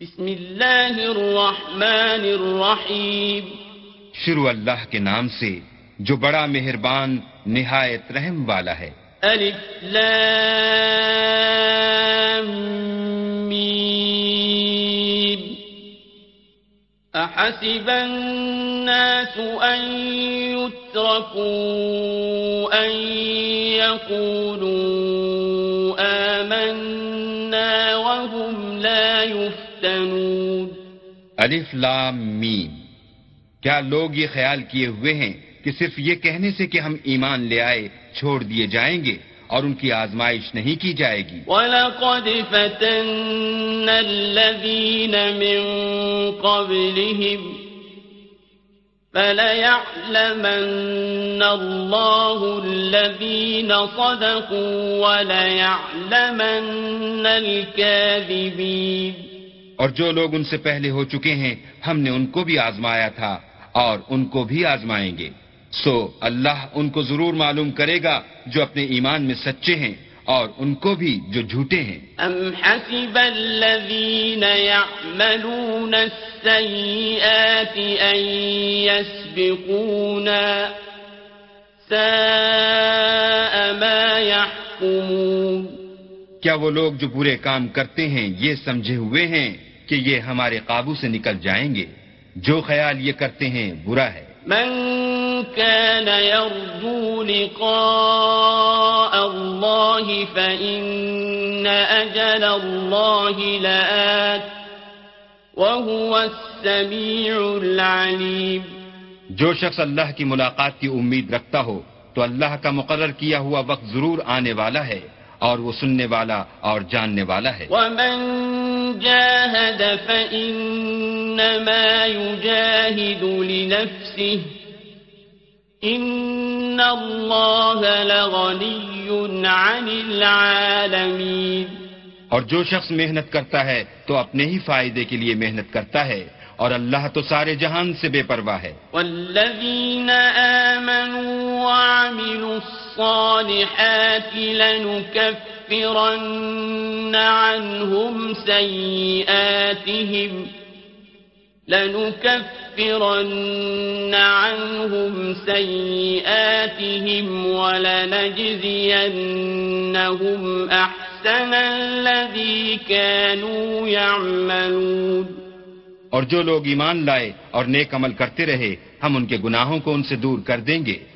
بسم اللہ الرحمن الرحیم شروع اللہ کے نام سے جو بڑا مہربان نہایت رحم والا ہے۔ ألف لام میم. أحسب الناس أن يتركوا أن يقولوا يفتنون الف لام میم. کیا لوگ یہ خیال کیے ہوئے ہیں کہ صرف یہ کہنے سے کہ ہم ایمان لے آئے چھوڑ دیے جائیں گے اور ان کی آزمائش نہیں کی جائے گی؟ وَلَقَدْ فَتَنَّ الَّذِينَ مِن قَبْلِهِمْ فَلَيَعْلَمَنَّ اللَّهُ الَّذِينَ صَدَقُوا وَلَيَعْلَمَنَّ الْكَاذِبِينَ. اور جو لوگ ان سے پہلے ہو چکے ہیں ہم نے ان کو بھی آزمایا تھا اور ان کو بھی آزمائیں گے۔ سو اللہ ان کو ضرور معلوم کرے گا جو اپنے ایمان میں سچے ہیں اور ان کو بھی جو جھوٹے ہیں۔ أم حسب الذين يعملون السيئات أن يسبقونا ساء ما يحكمون۔ کیا وہ لوگ جو برے کام کرتے ہیں یہ سمجھے ہوئے ہیں؟ کہ یہ ہمارے قابو سے نکل جائیں گے۔ جو خیال یہ کرتے ہیں برا ہے۔ من كان يرجو لقاء الله فإن أجل الله لآت وهو السميع العليم جو شخص اللہ کی ملاقات کی امید رکھتا ہو تو اللہ کا مقرر کیا ہوا وقت ضرور آنے والا ہے اور وہ سننے والا اور جاننے والا ہے۔ ومن جاهد فإنما يجاهد لنفسه إن الله لغني عن العالمين اور جو شخص محنت کرتا ہے تو اپنے ہی فائدے کے لیے محنت کرتا ہے اور اللہ تو سارے جہان سے بے پرواہ ہے۔ والذين آمنوا وعملوا الصالحات لنكفرن عنهم سيئاتهم، لنكفرن عنهم سيئاتهم ولنجزينهم أحسن الذي كانوا يعملون. اور جو لوگ ایمان لائے اور نیک عمل کرتے رہے، ہم ان کے گناہوں کو ان سے دور کر دیں گے۔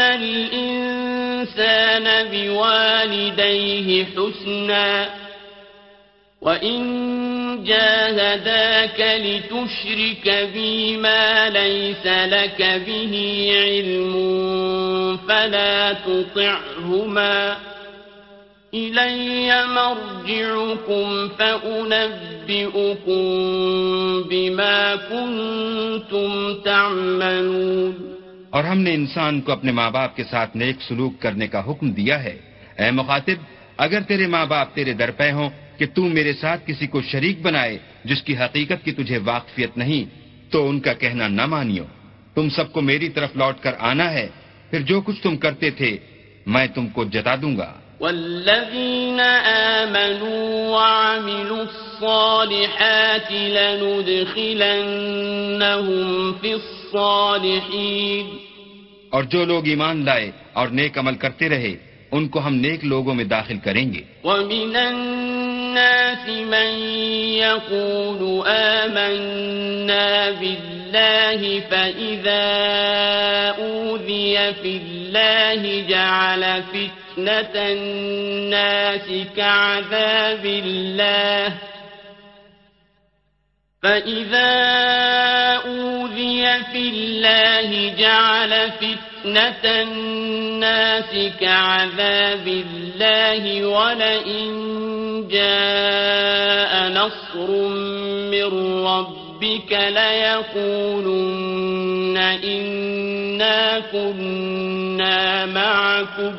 الْإِنسَانَ بِوَالِدَيْهِ حُسْنًا وإن جاهداك لتشرك بي ما ليس لك به علم فلا تطعهما إلي مرجعكم فأنبئكم بما كنتم تعملون. اور ہم نے انسان کو اپنے ماں باپ کے ساتھ نیک سلوک کرنے کا حکم دیا ہے. اے مخاطب، اگر تیرے ماں باپ تیرے در پہ ہوں کہ تو میرے ساتھ کسی کو شریک بنائے جس کی حقیقت کی تجھے واقفیت نہیں، تو ان کا کہنا نہ مانیو۔ تم سب کو میری طرف لوٹ کر آنا ہے، پھر جو کچھ تم کرتے تھے، میں تم کو جتا دوں گا۔ والذين آمنوا وعملوا الصالحات لندخلنهم في الصالحين. اور جو لوگ ایمان لائے اور نیک عمل کرتے رہے ان کو ہم نیک لوگوں میں داخل کریں گے ومن الناس من يقول آمنا بالله فإذا أوذي في الله جعل فتنة الناس كعذاب الله فإذا أوذي في الله جعل فتنة الناس كعذاب الله ولئن جاء نصر من ربك ليقولن إنا كنا معكم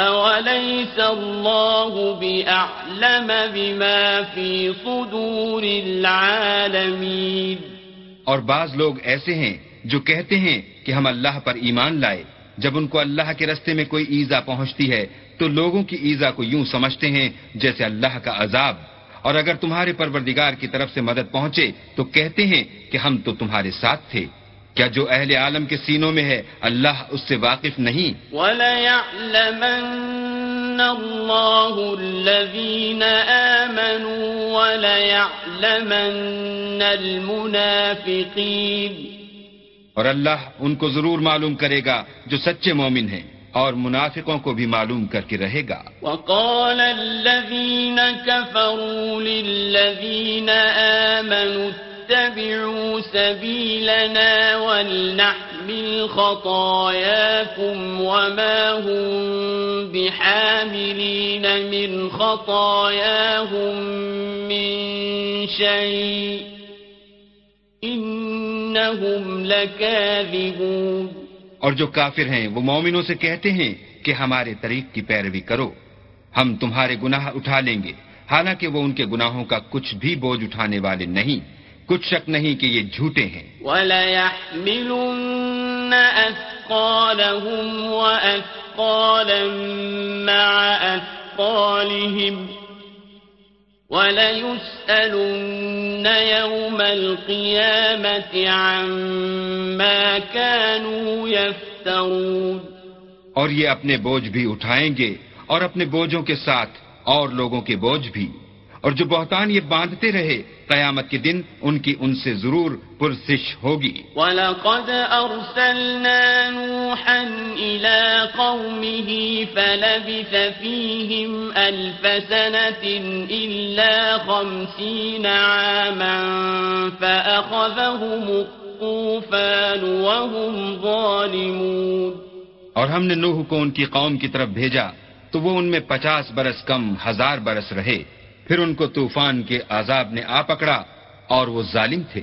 أوليس الله بأعلم بما في صدور العالمين؟ اور بعض لوگ ایسے ہیں جو کہتے ہیں کہ ہم اللہ پر ایمان لائے۔ جب ان کو اللہ کے رستے میں کوئی ایزا پہنچتی ہے، تو تو لوگوں کی ایزا کو یوں سمجھتے ہیں جیسے اللہ کا عذاب۔ اور اگر تمہارے پروردگار کی طرف سے مدد پہنچے، تو کہتے ہیں کہ ہم تو تمہارے ساتھ تھے۔ کیا جو اہل عالم کے سینوں میں ہے اللہ اس سے واقف نہیں؟ وَلَيَعْلَمَنَّ اللَّهُ الَّذِينَ آمَنُوا وَلَيَعْلَمَنَّ الْمُنَافِقِينَ. اور اللہ ان کو ضرور معلوم کرے گا جو سچے مومن ہیں اور منافقوں کو بھی معلوم کر کے رہے گا۔ وقال الذين كفروا للذين آمنوا اتبعوا سبيلنا ولنحمل خطاياكم وما هم بحاملين من خطاياهم من شيء إنهم لكاذبون اور جو کافر ہیں، وہ مومنوں سے کہتے ہیں کہ ہمارے طریق کی پیروی کرو۔ ہم تمہارے گناہ اٹھا لیں گے۔ حالانکہ وہ ان کے گناہوں کا کچھ بھی بوجھ اٹھانے والے نہیں۔ کچھ شک نہیں کہ یہ جھوٹے ہیں۔ وَلَيُسْأَلُنَّ يَوْمَ الْقِيَامَةِ عَمَّا كَانُوا يَفْتَرُونَ اور یہ اپنے بوجھ بھی اٹھائیں گے اور اپنے بوجھوں کے ساتھ اور لوگوں کے بوجھ بھی۔ اور جو بہتان یہ باندھتے رہے قیامت کے دن ان کی ان سے ضرور پرسش ہوگی۔ وَلَقَدْ أَرْسَلْنَا نُوحًا إِلَىٰ قَوْمِهِ فَلَبِثَ فِيهِمْ أَلْفَ سَنَةٍ إِلَّا خَمْسِينَ عَامًا فَأَخَذَهُمُ الطُّوفَانُ وَهُمْ ظَالِمُونَ۔ اور ہم نے نوح کو ان کی قوم کی طرف بھیجا تو وہ ان میں پچاس برس کم ہزار برس رہے۔ پھر ان کو طوفان کے عذاب نے آ پکڑا اور وہ ظالم تھے۔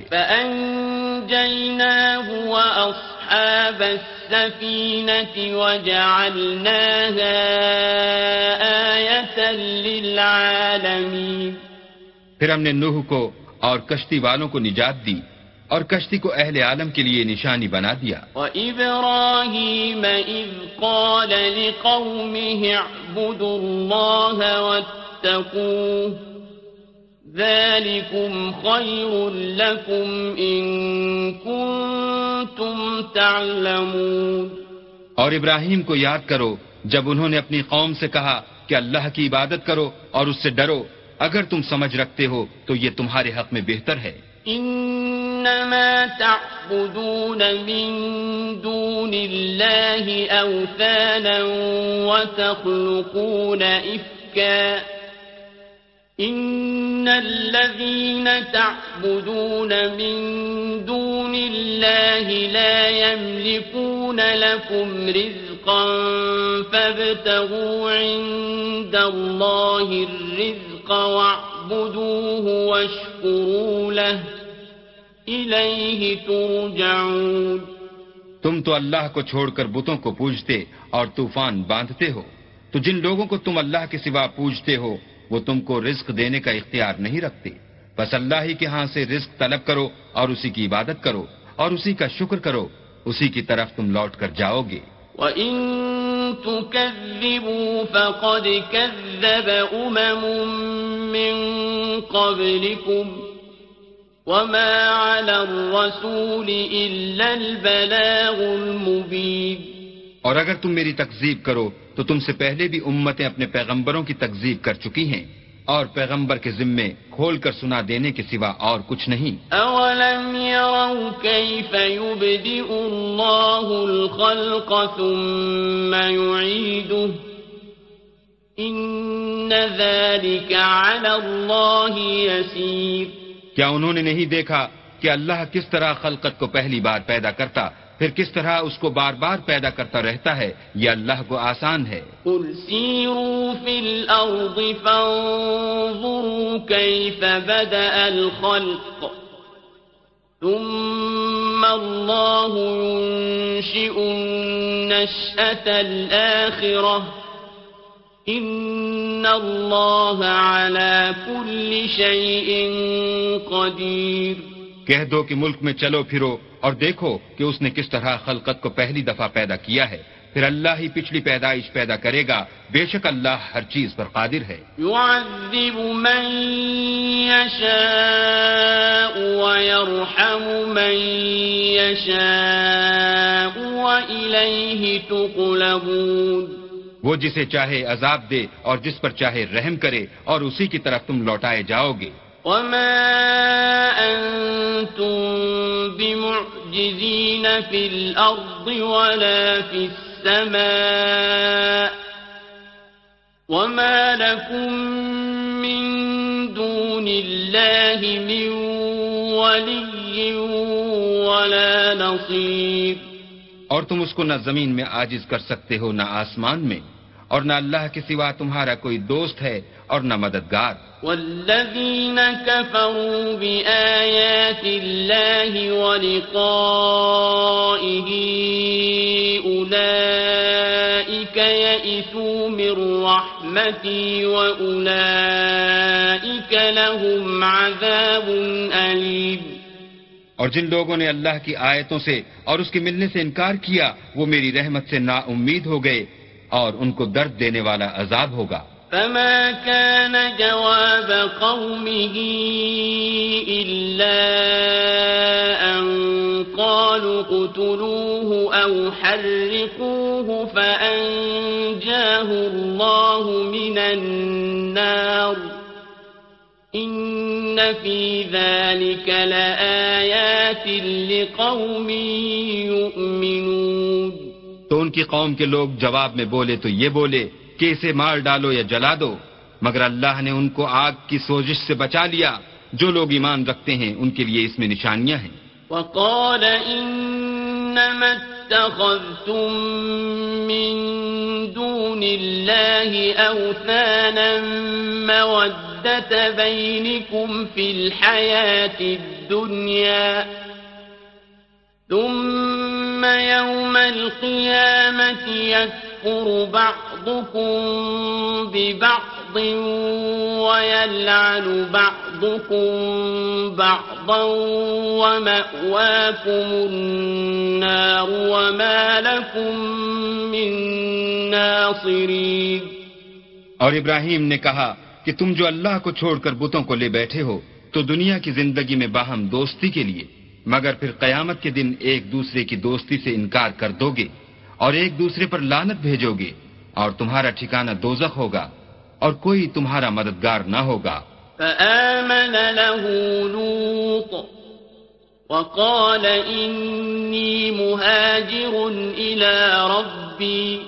پھر ہم نے نوح کو اور کشتی والوں کو نجات دی اور کشتی کو اہل عالم کے لیے نشانی بنا دیا۔ وَإِبْرَاهِيمَ إِذْ قَالَ لِقَوْمِهِ اعْبُدُوا اللَّهَ ذلكم خير لكم إن كنتم تعلمون اور ابراہیم کو یاد کرو جب انہوں نے اپنی قوم سے کہا کہ اللہ کی عبادت کرو اور اس سے ڈرو اگر تم سمجھ رکھتے ہو تو یہ تمہارے حق میں بہتر ہے۔ انما تعبدون من دون الله اوثانا وتخلقون افكا إن الذين تعبدون من دون الله لا يملكون لكم رزقا فابتغوا عند الله الرزق واعبدوه واشكروا له إليه ترجعون تم تو اللہ کو چھوڑ کر بتوں کو پوجتے اور طوفان باندھتے ہو تو جن لوگوں کو تم اللہ کے سوا پوجتے ہو وہ تم کو رزق دینے کا اختیار نہیں رکھتے۔ بس اللہ ہی کے ہاں سے رزق طلب کرو اور اسی کی عبادت کرو اور اسی کا شکر کرو۔ اسی کی طرف تم لوٹ کر جاؤ گے۔ وَإِن تُكَذِّبُوا فَقَدْ كَذَّبَ أُمَمٌ مِّن قَبْلِكُمْ وَمَا عَلَى الرَّسُولِ إِلَّا الْبَلَاغُ الْمُبِينُ اور اگر تم میری تکذیب کرو تو تم سے پہلے بھی امتیں اپنے پیغمبروں کی تکذیب کر چکی ہیں۔ اور پیغمبر کے ذمے کھول کر سنا دینے کے سوا اور کچھ نہیں۔ اولم يروا كيف يبدئ الله الخلق ثم يعيده ان ذلك على الله يسير۔ کیا انہوں نے نہیں دیکھا کہ اللہ کس طرح خلقت کو پہلی بار پیدا کرتا پھر کس طرح اس کو بار بار پیدا کرتا رہتا ہے یہ اللہ کو آسان ہے۔ قل سیروا فی الارض فانظروا کیف بدأ الخلق ثم اللہ ينشئ النشأة الآخرة ان اللہ على كل شيء قدیر۔ کہہ دو کہ ملک میں چلو پھرو اور دیکھو کہ اس نے کس طرح خلقت کو پہلی دفعہ پیدا کیا ہے۔ پھر اللہ ہی پچھلی پیدائش پیدا کرے گا۔ بے شک اللہ ہر چیز پر قادر ہے۔ يعذب من يشاء ويرحم من يشاء وإليه تقلبون۔ وہ جسے چاہے عذاب دے اور جس پر چاہے رحم کرے اور اسی کی طرف تم لوٹائے جاؤ گے۔ وما أنتم بمعجزين في الأرض ولا في السماء وما لكم من دون الله من ولي ولا نصير اور تم اس کو نہ زمین میں عاجز کر سکتے ہو، نہ آسمان میں۔ اور نہ اللہ کے سوا تمہارا کوئی دوست ہے اور نہ مددگار۔ والذين كفروا بآيات الله ولقائه أولئك يئسوا من وأولئك لهم عذاب أليم اور جن لوگوں نے اللہ کی آیتوں سے اور اس کے ملنے سے انکار کیا وہ میری رحمت سے نا امید ہو گئے۔ اور ان کو درد دینے والا عذاب ہوگا فما كان جواب قومه إلا أن قالوا قتلوه أو حرقوه فأنجاه الله من النار إن في ذلك لآيات لقوم يؤمنون تو ان کی قوم کے لوگ جواب میں بولے تو یہ بولے کہ اسے مار ڈالو یا جلا دو۔ مگر اللہ نے ان کو آگ کی سوزش سے بچا لیا۔ جو لوگ ایمان رکھتے ہیں، ان کے لیے اس میں نشانیاں ہیں۔ وقال انما اتخذتم من دون الله اوثانا مودة بينكم في الحياة الدنيا ثم ثم يوم القيامة يكفر بعضكم ببعض ويلعن بعضكم بعضا ومأواكم النار وما لكم من ناصرين. اور ابراہیم نے کہا کہ تم جو اللہ کو چھوڑ کر بتوں کو لے بیٹھے ہو تو دنیا کی زندگی میں باہم دوستی کے لیے مگر پھر قیامت کے دن ایک دوسرے کی دوستی سے انکار کر دو گے اور ایک دوسرے پر لانت بھیجو گے اور تمہارا ٹھکانہ دوزخ ہوگا اور کوئی تمہارا مددگار نہ ہوگا۔ فآمن له لوط وقال إني مهاجر إلى ربي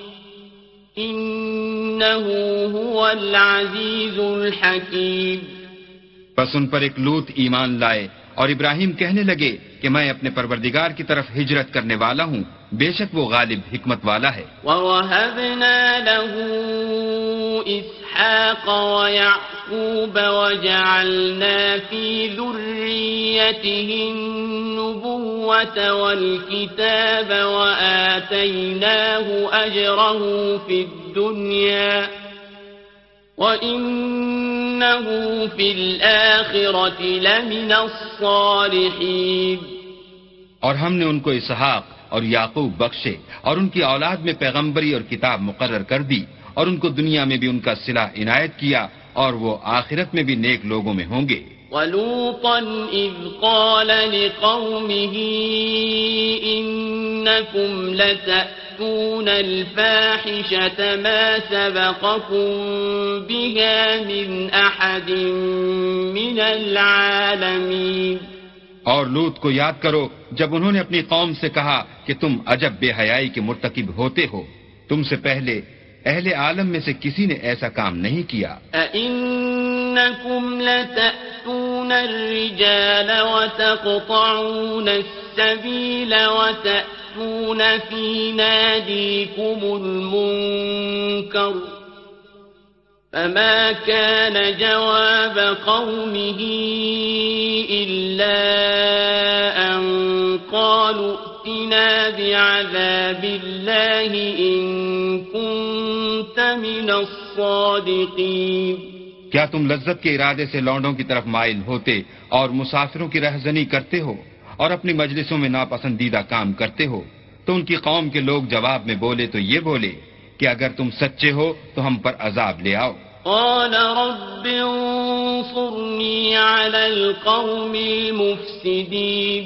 إنه هو العزيز الحكيم۔ بس ان پر ایک لوت ایمان لائے اور ابراہیم کہنے لگے کہ میں اپنے پروردگار کی طرف ہجرت کرنے والا ہوں، بے شک وہ غالب حکمت والا ہے۔ ووهبنا له إسحاق ويعقوب وجعلنا في ذريته النبوة والكتاب وآتيناه أجره في الدنيا وإنه في الآخرة لمن الصالحين۔ اور ہم نے ان کو اسحاق اور یعقوب بخشے اور ان کی اولاد میں پیغمبری اور کتاب مقرر کر دی اور ان کو دنیا میں بھی ان کا صلح عنایت کیا اور وہ آخرت میں بھی نیک لوگوں میں ہوں گے۔ ولوطا إذ قال لقومه إنكم لتأتون الفاحشة ما سبقكم بها من أحد من العالمين اور لوت کو یاد کرو جب انہوں نے اپنی قوم سے کہا کہ تم عجب بے حیائی کے مرتکب ہوتے ہو تم سے پہلے اہل عالم میں سے کسی نے ایسا کام نہیں کیا۔ أئنكم لتأتون الرجال وتقطعون السبيل وتأتون في ناديكم المنكر فما كان جواب قومه إلا أن قالوا ائتنا بعذاب الله إن كنت من الصادقين کیا تم لذت کے ارادے سے لونڈوں کی طرف مائل ہوتے اور مسافروں کی رہزنی کرتے ہو؟ اور اپنی مجلسوں میں ناپسندیدہ کام کرتے ہو تو ان کی قوم کے لوگ جواب میں بولے تو یہ بولے کہ اگر تم سچے ہو تو ہم پر عذاب لے آؤ۔ قال رب انصرني على القوم المفسدين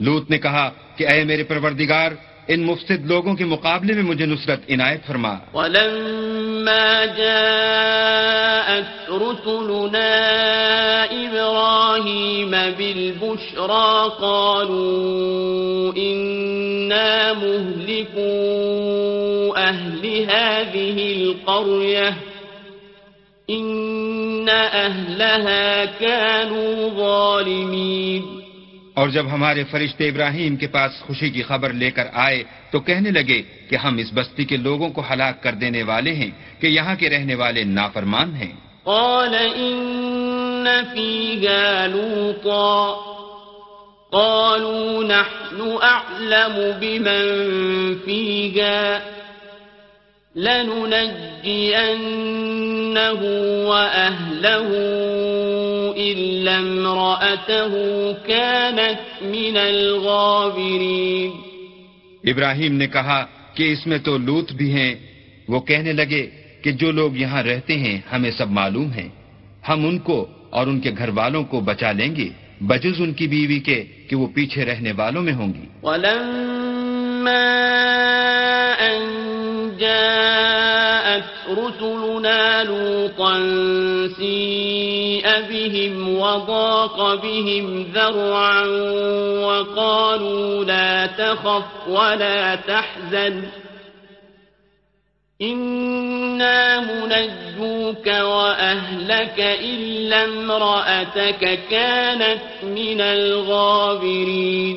لوت نے کہا کہ اے میرے پروردگار ان مفسد لوگوں کے مقابلے میں مجھے نصرت عنایت فرما ولما جاءت رسلنا إبراهيم بالبشرى قالوا إنا مهلكوا أهل هذه القرية إن أهلها كانوا ظالمين اور جب ہمارے فرشتے ابراہیم کے پاس خوشی کی خبر لے کر آئے تو کہنے لگے کہ ہم اس بستی کے لوگوں کو ہلاک کر دینے والے ہیں کہ یہاں کے رہنے والے نافرمان ہیں۔ قال إن فيها لوطا۔ قالوا نحن أعلم بمن فيها۔ لننجينه وأهله۔ إلا امرأته كانت من الغابرين۔ ابراہیم نے کہا کہ اس میں تو لوت بھی ہیں۔ وہ کہنے لگے کہ جو لوگ یہاں رہتے ہیں ہمیں سب معلوم ہیں۔ ہم ان کو اور ان کے گھر والوں کو بچا لیں گے۔ بجز ان کی بیوی کے کہ وہ پیچھے رہنے والوں میں ہوں گی۔ ولما أن كذبت رسلنا لوطا سيء بهم وضاق بهم ذرعا وقالوا لا تخف ولا تحزن. إنا منجوك وأهلك إلا امرأتك كانت من الغابرين.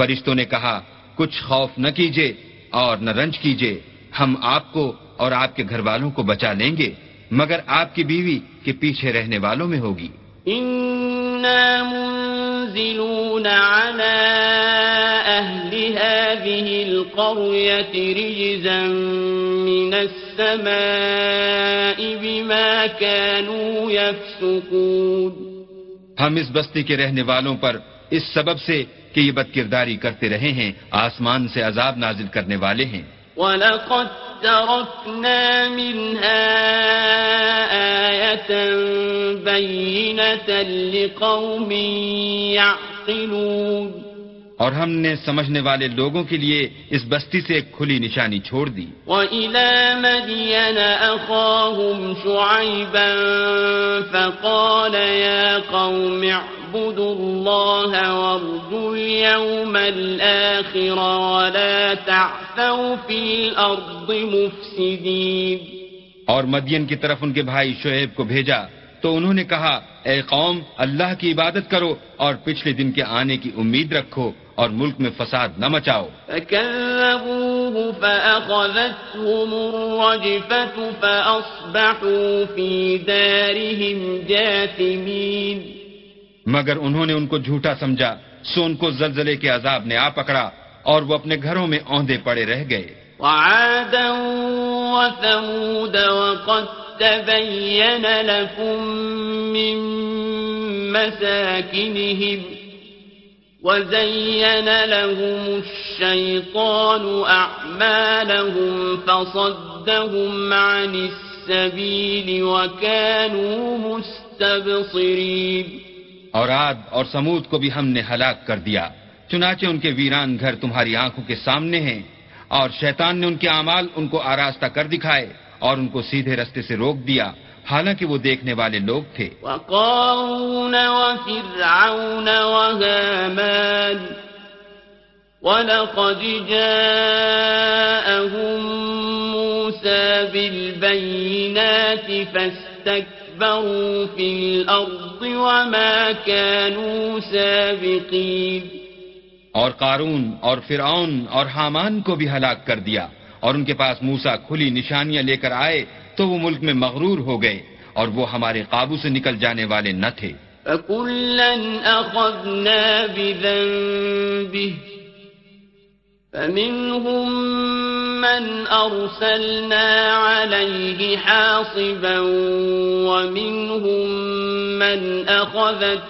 فرشتوں نے کہا کچھ خوف نہ کیجیے اور نہ رنج کیجیے ہم آپ کو اور آپ کے گھر والوں کو بچا لیں گے مگر آپ کی بیوی کے پیچھے رہنے والوں میں ہوگی۔ إنا منزلون على أهل هذه القرية رجزا من السماء بما كانوا يفسقون۔ ہم اس بستی کے رہنے والوں پر اس سبب سے کہ یہ بد کرداری کرتے رہے ہیں آسمان سے عذاب نازل کرنے والے ہیں۔ وَلَقَدْ تَرَكْنَا مِنْهَا آيَةً بَيِّنَةً لِقَوْمٍ يَعْقِلُونَ۔ اور ہم نے سمجھنے والے لوگوں کے لیے اس بستی سے ایک کھلی نشانی چھوڑ دی۔ وَإِلَى مَدْيَنَ أَخَاهُمْ شُعَيْبًا فَقَالَ يَا قَوْمِ اعْبُدُوا اللَّهَ وَارْجُوا الْيَوْمَ الْآخِرَ وَلَا تَعْثَوْا فِي الْأَرْضِ مُفْسِدِينَ. اور مدین کی طرف ان کے بھائی شعیب کو بھیجا تو انہوں نے کہا اے قوم اللہ کی عبادت کرو اور پچھلے دن کے آنے کی امید رکھو اور ملک میں فساد نہ مچاؤ۔ فكذبوه فأخذتهم الرجفة فأصبحوا في دارهم جاثمين۔ مگر انہوں نے ان کو جھوٹا سمجھا، سو ان کو زلزلے کے عذاب نے آ پکڑا اور وہ اپنے گھروں میں اوندے پڑے رہ گئے۔ وعادا وثمود وقد تبين لكم من مساكنهم وزين لهم الشيطان أعمالهم فصدهم عن السبيل وكانوا مستبصرين اور عاد اور سمود کو بھی ہم نے ہلاک کر دیا۔ چنانچہ ان کے ویران گھر تمہاری آنکھوں کے سامنے ہیں۔ اور شیطان نے ان کے اعمال ان کو آراستہ کر دکھائے اور ان کو سیدھے رستے سے روک دیا۔ حالانکہ وہ دیکھنے والے لوگ تھے۔ وقارون وفرعون وهامان ولقد جاءهم موسى بالبينات فاستكبروا في الأرض وما كانوا سابقين. اور قارون اور فرعون اور حامان کو بھی ہلاک کر دیا اور ان کے پاس موسا کھلی نشانیاں لے کر آئے تو وہ ملک میں مغرور ہو گئے اور وہ ہمارے قابو سے نکل جانے والے نہ تھے۔ فكلا أخذنا بذنبه فمنهم من أرسلنا عليه حاصبا ومنهم من أخذته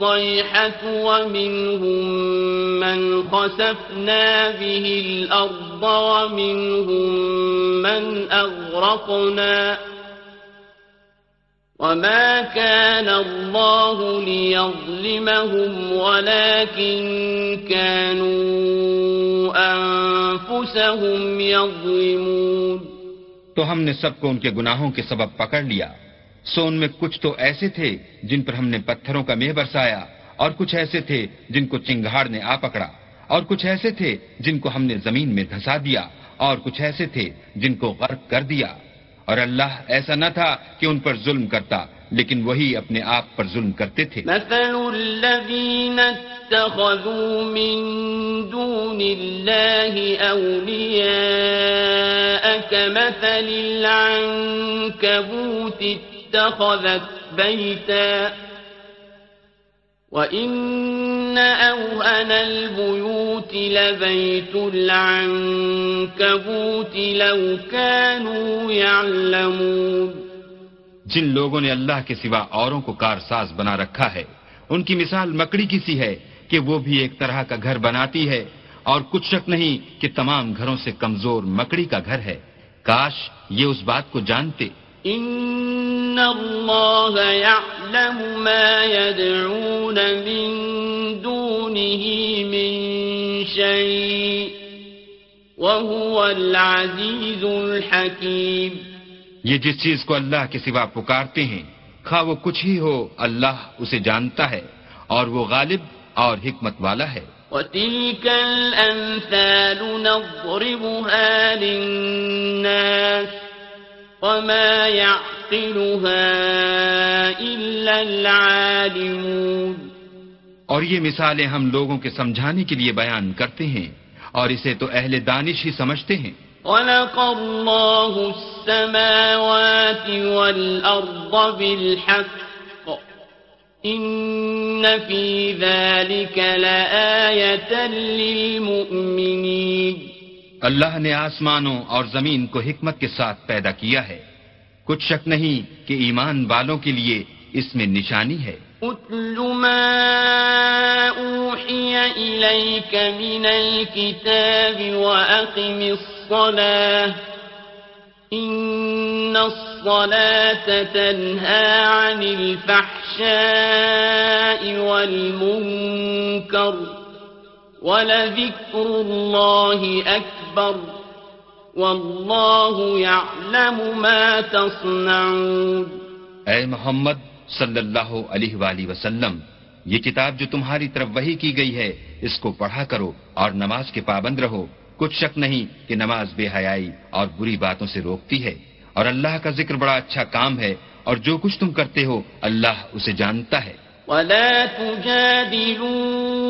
الصيحة ومنهم من خسفنا به الأرض ومنهم من أغرقنا وما كان الله ليظلمهم ولكن كانوا أنفسهم يظلمون تو ہم نے سب کو ان کے گناہوں کے سبب پکڑ لیا۔ سو ان میں کچھ تو ایسے تھے جن پر ہم نے پتھروں کا مہ برسایا، اور کچھ ایسے تھے جن کو چنگاڑ نے آ پکڑا، اور کچھ ایسے تھے جن کو ہم نے زمین میں دھسا دیا، اور کچھ ایسے تھے جن کو غرق کر دیا۔ اور اللہ ایسا نہ تھا کہ ان پر ظلم کرتا، لیکن وہی اپنے آپ پر ظلم کرتے تھے۔ مثل الذين اتخذوا من دون الله أولياء كمثل العنكبوت اتخذت بيتا، وإن أوهن البيوت لبيت العنكبوت لو كانوا يعلمون جن لوگوں نے اللہ کے سوا اوروں کو کارساز بنا رکھا ہے، ان کی مثال مکڑی کی سی ہے کہ وہ بھی ایک طرح کا گھر بناتی ہے، اور کچھ شک نہیں کہ تمام گھروں سے کمزور مکڑی کا گھر ہے۔ کاش یہ اس بات کو جانتے ان اللہ يعلم ما يدعون من دونه من شيء وهو العزيز الحكيم یہ جس چیز کو اللہ کے سوا پکارتے ہیں خواہ وہ کچھ ہی ہو اللہ اسے جانتا ہے اور وہ غالب اور حکمت والا ہے۔ وتلك الأمثال نضربها للناس وما يعقلها إلا العالمون اور یہ مثالیں ہم لوگوں کے سمجھانے کے لیے بیان کرتے ہیں اور اسے تو اہل دانش ہی سمجھتے ہیں۔ خلق الله السماوات والأرض بالحق إن في ذلك لآية للمؤمنين اللہ نے آسمانوں اور زمین کو حکمت کے ساتھ پیدا کیا ہے۔ کچھ شک نہیں کہ ایمان والوں کے لیے اس میں نشانی ہے۔ اتل ما أوحي إليك من الكتاب وأقم الصلاة إن الصلاة تنهى عن الفحشاء والمنكر ولذكر الله أكبر والله يعلم ما تصنعون. اے محمد صلی اللہ علیہ وآلہ وسلم یہ کتاب جو تمہاری طرف وہی کی گئی ہے اس کو پڑھا کرو اور نماز کے پابند رہو۔ کچھ شک نہیں کہ نماز بے حیائی اور بری باتوں سے روکتی ہے۔ اور اللہ کا ذکر بڑا اچھا کام ہے اور جو کچھ تم کرتے ہو اللہ اسے جانتا ہے۔ ولا تجادلوا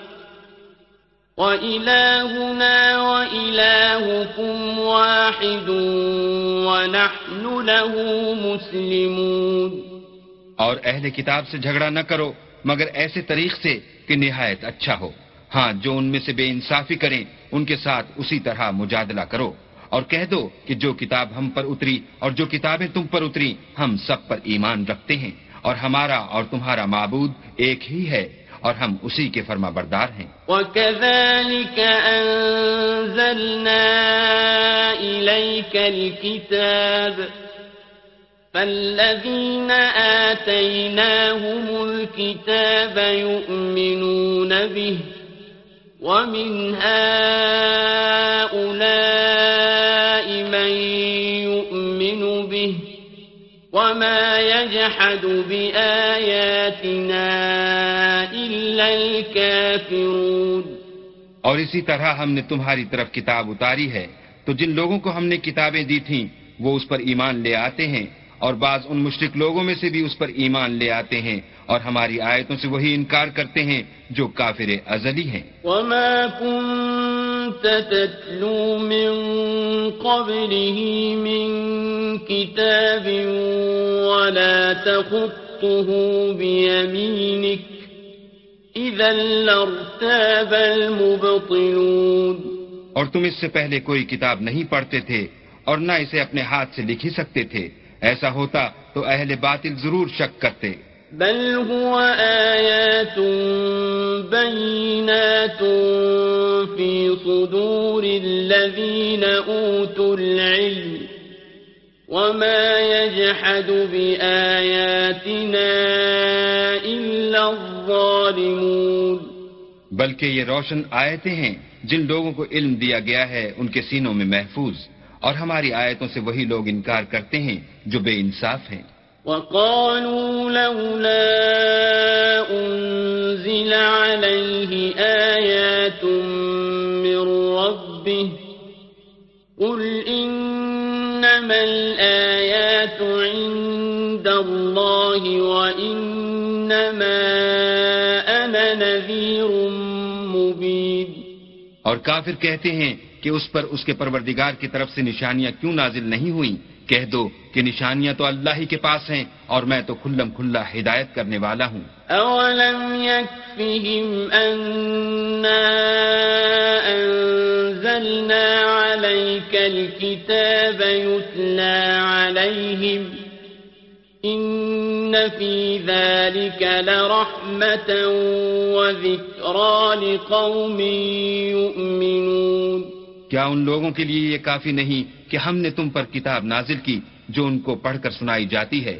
وإلهنا وإلهكم واحد ونحن له مسلمون۔ اور اہل کتاب سے جھگڑا نہ کرو، مگر ایسے طریق سے کہ نہایت اچھا ہو۔ ہاں جو ان میں سے بے انصافی کریں، ان کے ساتھ اسی طرح مجادلہ کرو۔ اور کہہ دو کہ جو کتاب ہم پر اتری اور جو کتابیں تم پر اتری، ہم سب پر ایمان رکھتے ہیں۔ اور ہمارا اور تمہارا معبود ایک ہی ہے۔ اور ہم اسی کے فرما بردار ہیں۔ وكذلك أنزلنا إليك الكتاب فالذين آتيناهم الكتاب يؤمنون به ومن هؤلاء من يؤمن به وما يجحد بآياتنا الكافرون۔ اور اسی طرح ہم نے تمہاری طرف کتاب اتاری ہے۔ تو جن لوگوں کو ہم نے کتابیں دی تھیں وہ اس پر ایمان لے آتے ہیں۔ اور بعض ان مشرق لوگوں میں سے بھی اس پر ایمان لے آتے ہیں۔ اور ہماری آیتوں سے وہی انکار کرتے ہیں جو کافر ازلی ہیں۔ وما كنت تتلو من قبله من كتاب ولا تخطه بيمينك إذا لارتاب المبطلون. اور تم اس سے پہلے کوئی کتاب نہیں پڑھتے تھے اور نہ اسے اپنے ہاتھ سے لکھ ہی سکتے تھے۔ ایسا ہوتا تو اہل باطل ضرور شک کرتے۔ بل هو آيات بينات في صدور الذين أوتوا العلم۔ وما يجحد بآياتنا إلا الظالمون بلکہ یہ روشن آیتیں ہیں جن لوگوں کو علم دیا گیا ہے ان کے سینوں میں محفوظ۔ اور ہماری آیتوں سے وہی لوگ انکار کرتے ہیں جو بے انصاف ہیں۔ وقالوا لولا أنزل عليه آيات من ربه قل إنما الآيات عند الله وإنما أنا نذير مبين اور کافر کہتے ہیں کہ اس پر اس کے پروردگار کی طرف سے نشانیاں کیوں نازل نہیں ہوئیں؟ کہہ دو کہ نشانیاں تو اللہ ہی کے پاس ہیں اور میں تو کھلم کھلا ہدایت کرنے والا ہوں۔ اولم يكفهم انزلنا عليك الكتاب يتلى عليهم ان في ذلك لرحمة وذكرى لقوم يؤمنون کیا ان لوگوں کے لیے یہ کافی نہیں کہ ہم نے تم پر کتاب نازل کی جو ان کو پڑھ کر سنائی جاتی ہے؟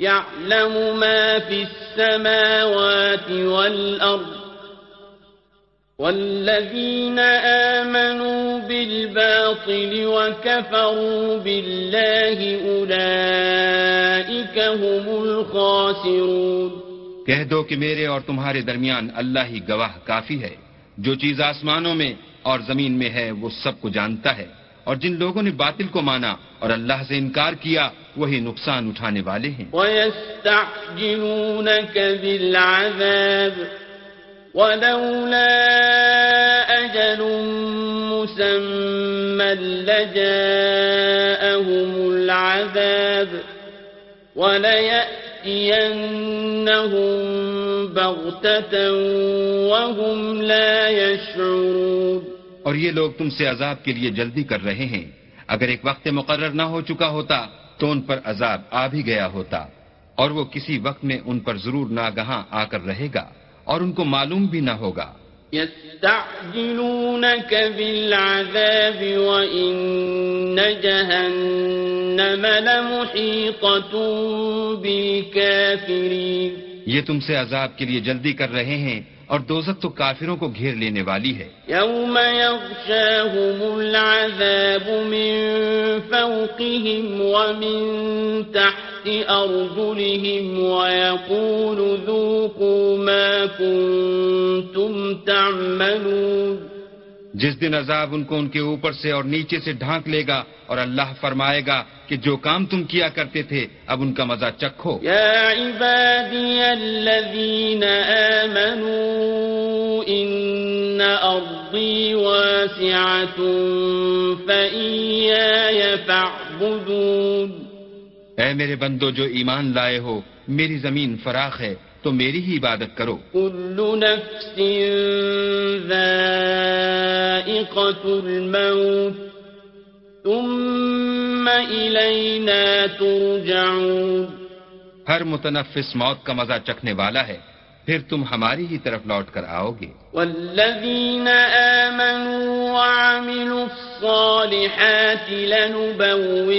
يعلم ما في السماوات والأرض والذين آمنوا بالباطل وكفروا بالله أولئك هم الخاسرون کہہ دو کہ میرے اور تمہارے درمیان اللہ ہی گواہ کافی ہے۔ جو چیز آسمانوں میں اور زمین میں ہے، وہ سب کو جانتا ہے۔ اور جن لوگوں نے باطل کو مانا اور اللہ سے انکار کیا، وہی نقصان اٹھانے والے ہیں۔ وَيَسْتَعْجِلُونَكَ بِالْعَذَابِ ولولا أجل مسمى لجاءهم العذاب وليأتينهم بغتة وهم لا يشعرون اور یہ لوگ تم سے عذاب کے لیے جلدی کر رہے ہیں۔ اگر ایک وقت مقرر نہ ہو چکا ہوتا تو ان پر عذاب آ بھی گیا ہوتا اور وہ کسی وقت میں ان پر ضرور ناگہاں آ کر رہے گا اور ان کو معلوم بھی نہ ہوگا۔ يستعجلونك بالعذاب وإن جهنم لمحيطة بالكافرين. یہ تم سے عذاب کے لیے جلدی کر رہے ہیں اور دوزت تو کافروں کو گھیر لینے والی ہے۔ یوم یغشاہم العذاب من فوقهم ومن تحت ارجلهم ویقول ذوقوا ما کنتم تعملون۔ جس دن عذاب ان کو ان کے اوپر سے اور نیچے سے ڈھانک لے گا اور اللہ فرمائے گا کہ جو کام تم کیا کرتے تھے اب ان کا مزہ چکھو۔ یا عبادی الذین آمنوا ان ارضی واسعت فإیای فاعبدون۔ اے میرے بندو جو ایمان لائے ہو میری زمین فراخ ہے۔ تو میری ہی عبادت کرو۔ كل نفس ذائقة الموت ثم إلينا ترجعون۔ ہر متنفس موت کا مزہ چکھنے والا ہے۔ پھر تم ہماری ہی طرف لوٹ کر آؤ گے والذین آمنوا وعملوا الصالحات لنبوئنهم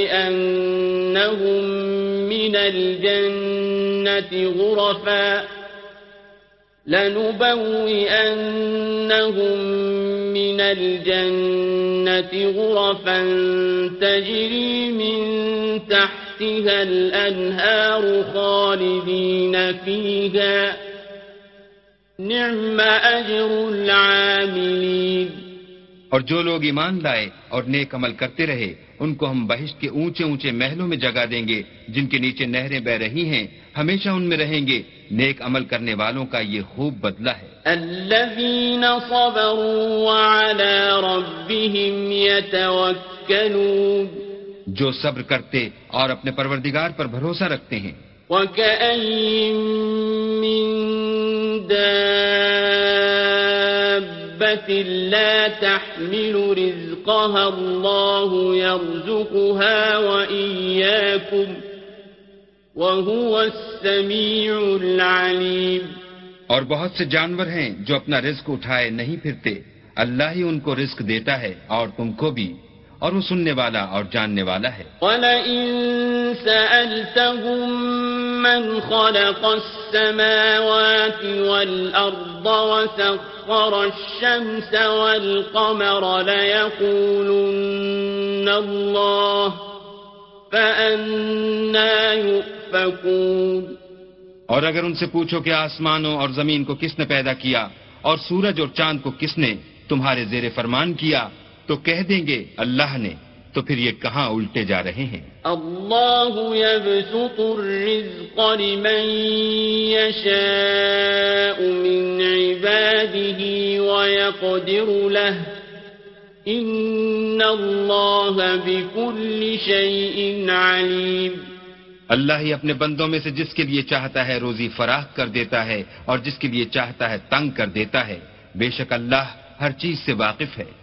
من الجنة غرفا لنبوئنهم من الجنة غرفا تجري من تحتها الأنهار خالدين فيها. نعم أجر العاملين اور جو لوگ ایمان لائے اور نیک عمل کرتے رہے ان کو ہم بہشت کے اونچے اونچے محلوں میں جگہ دیں گے جن کے نیچے نہریں بہ رہی ہیں ہمیشہ ان میں رہیں گے۔ نیک عمل کرنے والوں کا یہ خوب بدلہ ہے۔ الذين صبروا وعلى ربهم يتوكلون جو صبر کرتے اور اپنے پروردگار پر بھروسہ رکھتے ہیں۔ وكأين من دابة لا تحمل رزقها الله يرزقها وإياكم وهو السميع العليم اور بہت سے جانور ہیں جو اپنا رزق اٹھائے نہیں پھرتے۔ اللہ ہی ان کو رزق دیتا ہے اور تم کو بھی۔ اور وہ سننے والا اور جاننے والا ہے۔ وَلَئِن سَأَلْتَهُم مَّنْ خَلَقَ السَّمَاوَاتِ وَالْأَرْضَ وَسَخَّرَ الشَّمْسَ وَالْقَمَرَ لَيَقُولُنَّ اللَّهُ فَأَنَّىٰ يُؤْفَكُونَ اور اگر ان سے پوچھو کہ آسمانوں اور زمین کو کس نے پیدا کیا اور سورج اور چاند کو کس نے تمہارے زیر فرمان کیا، تو کہہ دیں گے اللہ نے۔ تو پھر یہ کہاں الٹے جا رہے ہیں؟ الله يبسط الرزق لمن يشاء من عباده ويقدر له. إن الله بكل شيء عليم اللہ ہی اپنے بندوں میں سے جس کے لیے چاہتا ہے روزی فراخ کر دیتا ہے اور جس کے لیے چاہتا ہے تنگ کر دیتا ہے بے شک اللہ ہر چیز سے واقف ہے۔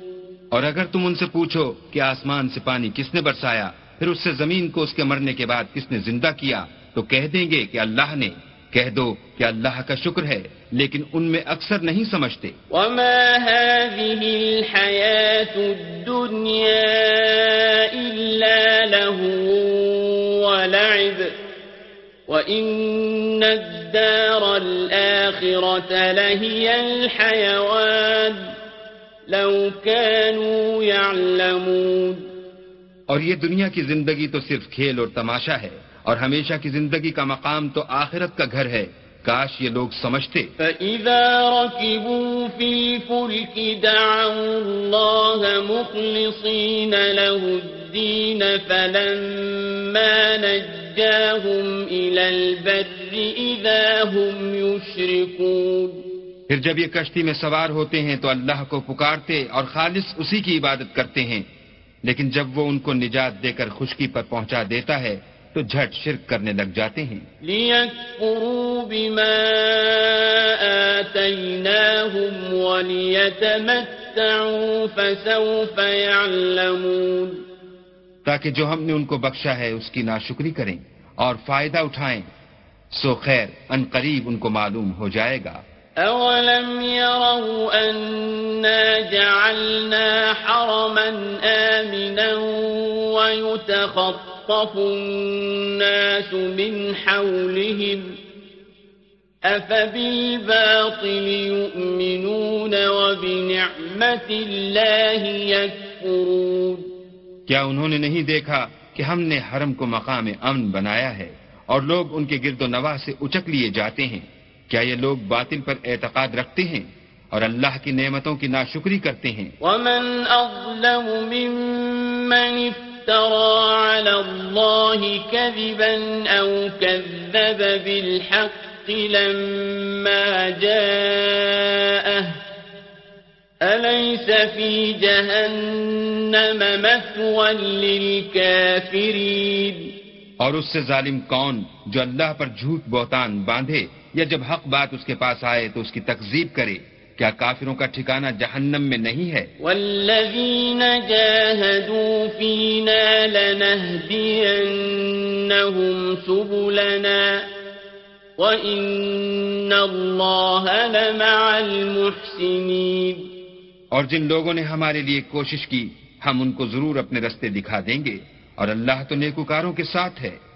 اور اگر تم ان سے پوچھو کہ آسمان سے پانی کس نے برسایا، پھر اس سے زمین کو اس کے مرنے کے بعد کس نے زندہ کیا، تو کہہ دیں گے کہ اللہ نے۔ کہہ دو کہ اللہ کا شکر ہے، لیکن ان میں اکثر نہیں سمجھتے۔ وما هذه الحياة الدنيا إلا له ولعب وإن الدار الآخرة لهي الحيوان لو كانوا يعلمون۔ اور یہ دنیا کی زندگی تو صرف کھیل اور تماشا ہے اور ہمیشہ کی زندگی کا مقام تو آخرت کا گھر ہے۔ کاش یہ لوگ سمجھتے۔ فإذا ركبوا في الفلك دعوا الله مخلصين له الدين فلما نجاهم إلى البر إذا هم يشركون۔ پھر جب یہ کشتی میں سوار ہوتے ہیں تو اللہ کو پکارتے اور خالص اسی کی عبادت کرتے ہیں۔ لیکن جب وہ ان کو نجات دے کر خشکی پر پہنچا دیتا ہے تو جھٹ شرک کرنے لگ جاتے ہیں۔ ليكفروا بما آتيناهم وليتمتعوا فسوف يعلمون۔ تاکہ جو ہم نے ان کو بخشا ہے اس کی ناشکری کریں اور فائدہ اٹھائیں سو خیر ان قریب ان کو معلوم ہو جائے گا۔ أَوَلَمْ يَرَوْا أَنَّا جَعَلْنَا حَرَمًا آمِنًا وَيُتَخَطَّفُ النَّاسُ مِنْ حَوْلِهِمْ أَفَبِالْبَاطِلِ يُؤْمِنُونَ وَبِنِعْمَةِ اللَّهِ يَكْفُرُونَ کیا انہوں نے نہیں دیکھا کہ ہم نے حرم کو مقام امن بنایا ہے اور لوگ ان کے گرد و نواح سے اچک لیے جاتے ہیں؟ کیا یہ لوگ باطل پر اعتقاد رکھتے ہیں اور اللہ کی نعمتوں کی ناشکری کرتے ہیں؟ ومن أظلم ممن افترى على الله كذبا أو كذب بالحق لما جاءه أليس في جهنم مثوى للكافرين؟ اور اس سے ظالم کون جو اللہ پر جھوٹ بہتان باندھے یا جب حق بات اس کے پاس آئے تو اس کی تکذیب کرے کیا کافروں کا ٹھکانہ جہنم میں نہیں ہے؟ والذين جاهدوا فينا لنهدينهم سبلنا وَإِنَّ اللَّهَ لَمَعَ الْمُحْسِنِينَ۔ اور جن لوگوں نے ہمارے لیے کوشش کی ہم ان کو ضرور اپنے رستے دکھا دیں گے اور اللہ تو نیکوکاروں کے ساتھ ہے۔